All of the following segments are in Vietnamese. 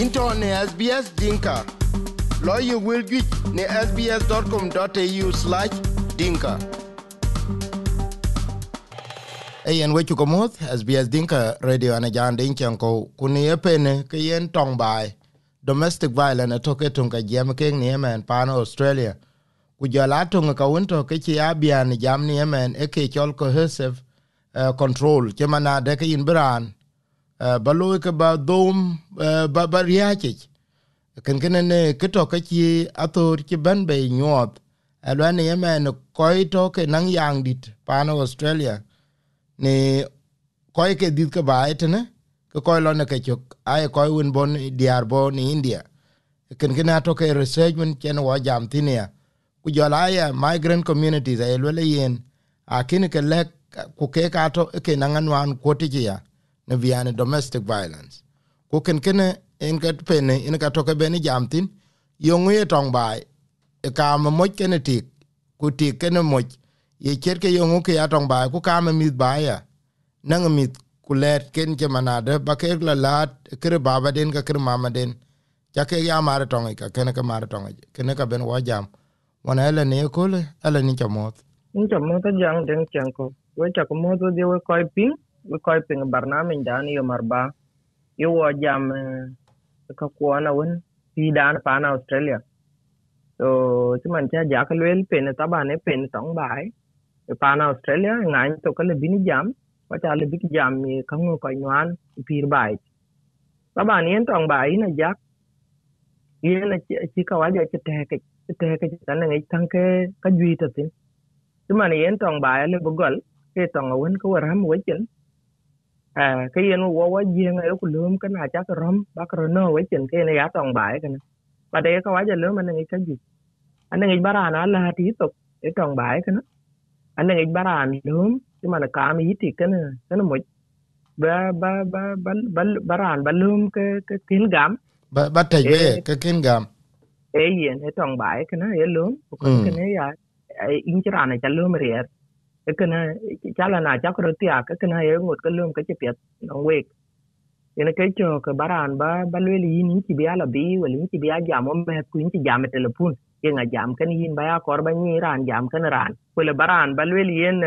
into ne SBS Dinka. Lawyer will get ne sbs.com.au slash dinka. Ayen wechu komoth SBS Dinka Radio ana jan din chanko kuni epene ke yen tong bai domestic violence atoke tunga jam ke ni yemen pan Australia ku jala tunga kawinto kechi abian jam ni yemen e ke chol cohesive uh, eh, control chemana deke ke biran. Bran loy ke ba dom uh, ba ba riache ken ken ne ke to ke chi ator ki ban be nyot alwan yemen ko to ke nang yang dit pano Australia. Ne koy ke dit ke bae tene ke koy lo ne ke chok. Ay koy win bon diar bo ni india. Ken ken ato ke research men ken wa jam tinia ku jola migrant communities ay lo le yen. Akin ke lek ku ke ka to ke nangan wan ko ti ya ne viane domestic violence. Ku ken ken en ka pene en ka toke bene beni jam tin yo ngue tong bai e ka mo ken tik ku tik ken mo ye ker ke yongu ke atong bai ku ka ma mit bai ya. Nang mit ku let ken ke manade ba ke la lat kre baba den ka kre mama den. Ja ke ya mare tong ka ken ka mare tong ken ka ben wa jam. Wana ele ne ko le ele ni chamot ni chamot jang den chanko we cha ko mo de we koy ping koy piŋ barnaamij dan yomar ba i wo jam eh, ka ko na won pi dan pa australia. So chuman man ca ka luel pen ta ba pen tong bai i na australia ngai to ka lebini jam. Ko cha le jam mi ka ngo ko nwan pir bai ta yen ni tong bai ina jak yen ci chi ka wa ci tehekic te ke te ke ta ka juita ta tin. Man yen tong bai le bugol ke tong wen ka ram ham wecin à cái yên wo wo riêng ấy cũng lướm cái nào chắc rom rồi nó với chuyện cái này giá toàn bãi cái này. Và đây có quá giờ lướm anh nghĩ cái gì? Anh nghĩ bara là tí tục để toàn bãi cái nó. Anh nghĩ bara mà nó cả mấy thì cái này cái nó một ba ba ba ba ba bara ba lướm cái cái kiến gam ba ba tay về cái kiến gam ấy yên để toàn bãi cái nó ấy lướm. Cái này ya in cái này chả chắc riết kana chala na chakro tia ka kana cái ngot cái lum cái che pet no wek ina ke cho ka baran ba ba le li ni ti bia la bi biết ti bia jam om me ku cái jam telefon ye nga jam kan yin ba ya kor ba ni ran jam kan ran ko le baran ba le li yen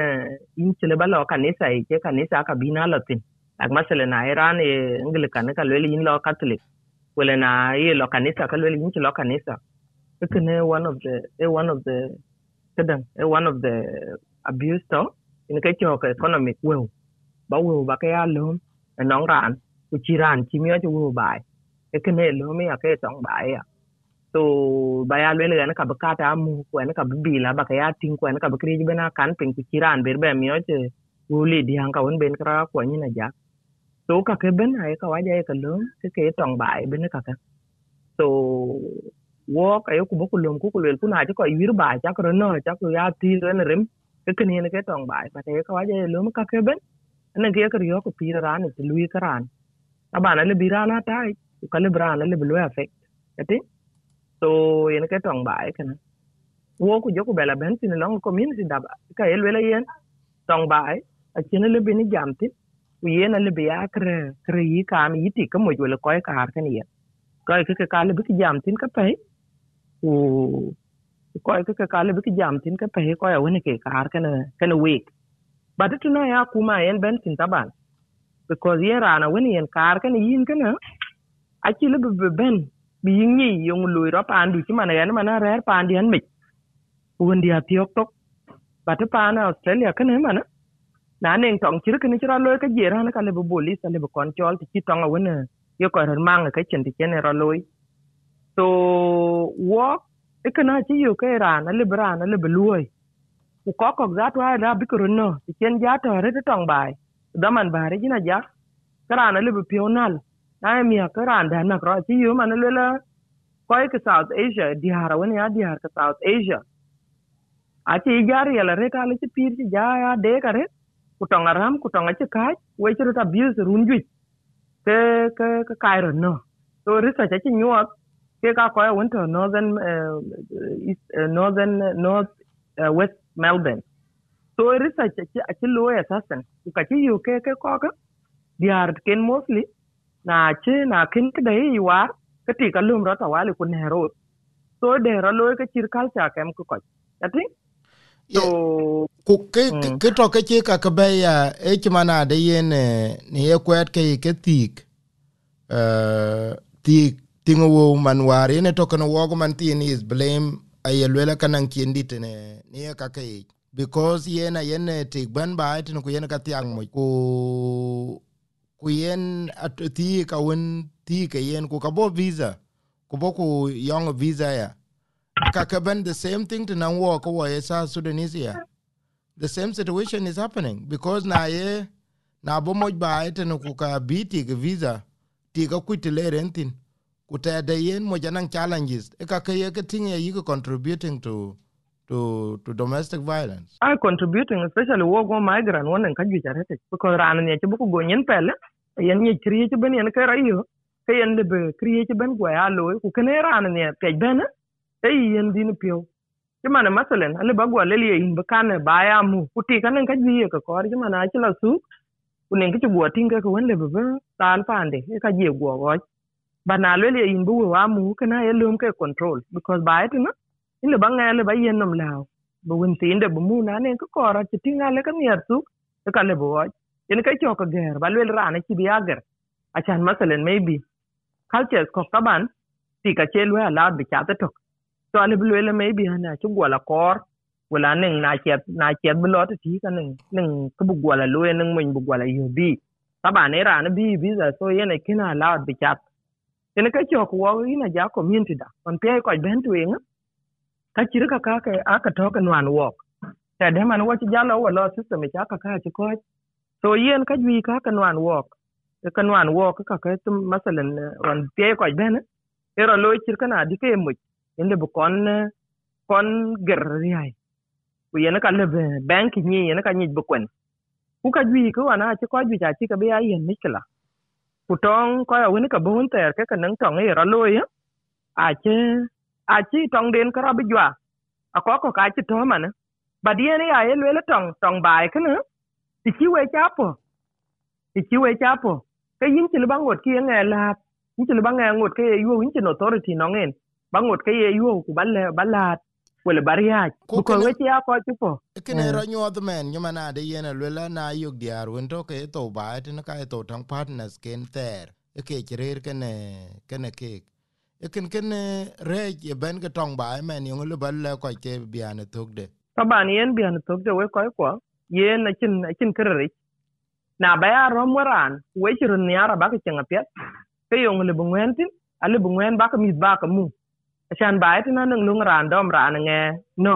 in chile ba lo kanisa e ke kanisa ka bina la tin. Ak masale na iran e ngil kan ka le li yin lo catholic. Wala na ye lo kanisa ka le li yin lo kanisa kana one of the one of the kadang one of the abuse to in cái cho cái economic will ba will ba cái alum nong ran ku chi ran chi mi cho will bai cái cái này lo mi cái tong bai ya so ba ya le le na ka ba ka ta mu ku na ka bi la ba ka ya tin ku na ka ba kri bena kan pin ku chi ran ber ba mi o che wuli di hang ka won ben kra ku ni na ja so ka ke ben ai ka wa ja ka lo cái cái tong bai ben ka ka so wo ka yo kubo kulom ku kulel kuna ti ko wir ba ta ko no ta ko ya ti ren rem ke ke ne ke tong ba pa te ka wa je lo ka ke ben ne ke ka yo ko pi ran ne lui ka ran ta ba na le bi ran ta ka le bran le lo affect ati so yen ke tong ba ke na wo ku jo ku bela ben tin long community da ba ka el wele yen tong ba a chen le bi ni jam ti ku yen le bi ya kre kre yi ka mi ti ka mo jo le ko ka har ken yen ka ke ka le bi jam tin ka pe ku koy ke a taban because yen rana woni yen kar kana yin kana a chi le bi ben bi yin yi yung lui ro pan du chi mana yen mana rer pan dian mi won dia tiok tok but pa na australia kana mana na nen tong chi kana chi ra loy ka jera na ka le bi bolis le bi control chi tong a woni yo ko ran mang ka chen ti chen ro loy so walk ikana ci yo ke ran ali bran ali beluoi ku ko ko za to ra bi no chen ja to re to bai. Da man bare jina ja. Karana le pional na mi ka ran da na kro ci yo man le la. Ko ke south asia di hara woni ya di har ka south asia. A ci jar ya la re ka ci pir ci ja ya de ka re. Ku tong aram ku tong ci ka we ci ta bius runju ke ke ka kairo no. So research ci nyuot take kwa went to northern uh, east, uh, northern north uh, west Melbourne. So research actually lawyer assassin. Ukachi UK ke koga they are ken mostly na che na ken kdai yuar ketika lum rata wali kun hero. So de ra lawyer ke chirkal cha kem ko That thing? So ku ke ke to ke che ka be ya e chimana de yen ne ye kwet ke ke tik eh tik tingo wo man war ene to kan wo man tin is blame ay lela kanan kindi tene ne ka ke because yena yene tik ban ba tin ku yen ka tiang mo ku ku yen at ti ka won ti ke yen ku ka bo visa ku bo ku yong visa ya. Ka ka ben the same thing to nan wo ko ye sa sudanese the same situation is happening because na ye na bo mo ba ite ku ka bi ti ke visa ti ka ku ti le rentin ku yen mo janan challenges. E ka ke ye ke tin ye contributing to to to domestic violence. I contributing especially wo go migrant wonen ka ju jarete because ran ne ci bu ko gonyen pele yen ni kriye ci ben yen ka rayo ke yen le be kriye ci ben go ya lo ku kene ran ne pe ben e yen din pio. Ci mana masalen ale ba go le yin ba kan ba ya mu. Ku ti kan ka ju ye ka ko ci mana ci la su ku ne ki go tinga ko wen le be tan pande ka je go go ba na le yin bu wa mu kana ya lum ke control. Because ba it na le banga le ba yen nom lao. Win tin de bu mu na, ne ko kora ti tinga le kan yar su ka le bo yen ka cho ger, ba lele rana ki biya ger. A chan masalan maybe. Cultures ko kaban ti ka che lwe ala bi cha tok. To ale bu lele maybe ana chu gola kor. Wala ning na che na che bu lot ti ka ning ning ko bu gola lwe ning mun bu gola yu bi ne rana bi bi za, so yen kina ala bi cha yen ka cho ko wo ina ja community da on pe ko ben tu ing ka chiri ka ka ka aka to ka nwan wok ta de man wo ci lâu wo lo system cha ka ka chỉ ko so yen ka jwi ka ka nwan wok ka nwan wok ka ka tum masalan on pe ko ben ero lo chir kana di ke mu inde bu kon kon ger riai ku yen ka le bank ni yen ka ni bu cái ku ka jwi ko ana có ko jwi cha ci ka be ya yen là. kutong ko ya wini ka buhun ter ke kan tong e ralo ya ache achi tong den kara bijwa akoko ka chi to man badie ne ya elwe tong tong bai kana ti chi we chapo ti chi we chapo ke yin chi bang wot ki nge la yin chi bang nge ngot ke yu yin chi authority no ngen bang wot ke yu ku balle balat wala bariya ko ko we chi akoko kene ro nyo the man nyuma na de yena lwela na yug diar won to ke to ba tin ka to tang partners ken ter ke chirer kene kene ke ken ken rej ye ben ke tong ba men yo le bal le ko ke biane tok de. Taban yen biane tok de we ko ko yen na chin na chin kere na ba ya rom waran we chirun ni ara ba ke chenga pet ke yo le bungen tin ale bungen ba ka mit ba ka mu. Chan ba tin na nang lung ran dom ran nge no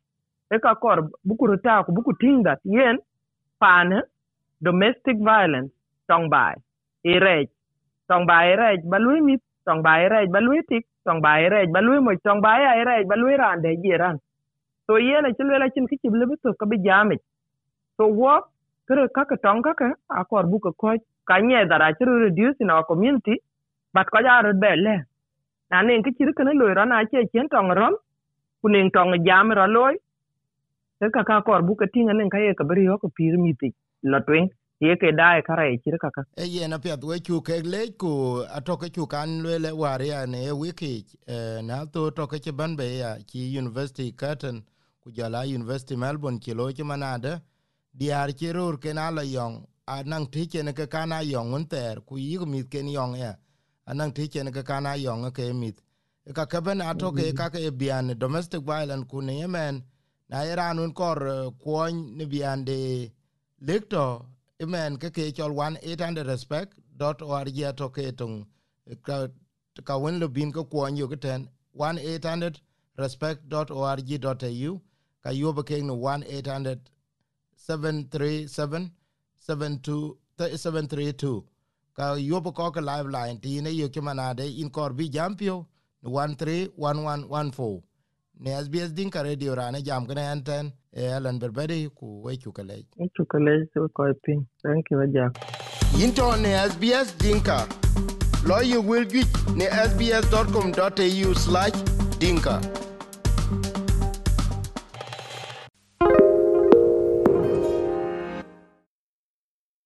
e ka kor buku ta ko buku ting yen pane domestic violence, tong bai e rej tɔŋ bai e rej ba lo mi tɔŋ bai e rej ba lo tik, tong bai ere ba lui mo tong bai, ya ere ba lui ran, de jiran so yene ci lela chin ki cible bi to ka bi jami. So wo kere ka tong ka ka akor bu ko ko ka nye dara, chiru, reduce, in our community but ko ja ro bele na ne ki ci kana lo ran a ce cien tong, rom ku tong jam ro loy ka ka kor bu ka tinga nen ka ye ka beri yo ko pir mi ti lo twen ye ke dai kara e chir kaka e ye na pya we chu ke le ku atoke chu kan le le war ya ne wiki na to to ke ban be ya ki university curtain ku jala university melbourne ki lo che manade. Diar ki rur ke na la yong anang ti che ne ke kana yong un ter ku yi mi ke ni yong ya. Anang ti che ne ke kana yong ke mi ka ke ben atoke ka ke bian domestic violence ku ne yemen na iran un kor kuony ni biande imen ke ke chol 1800 respect dot org to ke tung ka ka wen lo bin ko kuony yo keten 1800 respect dot org dot au ka yo be ke no 1800 737 72 732 ka yobo ko ka live line ti ne yo ke manade in kor bi jampio 131114 ne SBS Dinka Radio rane jam gane enten e Alan Berberi ku we chukale. Chukale so koi pin. Thank you Jack. Into ne SBS Dinka. You will get ne sbs.com.au slash dinka.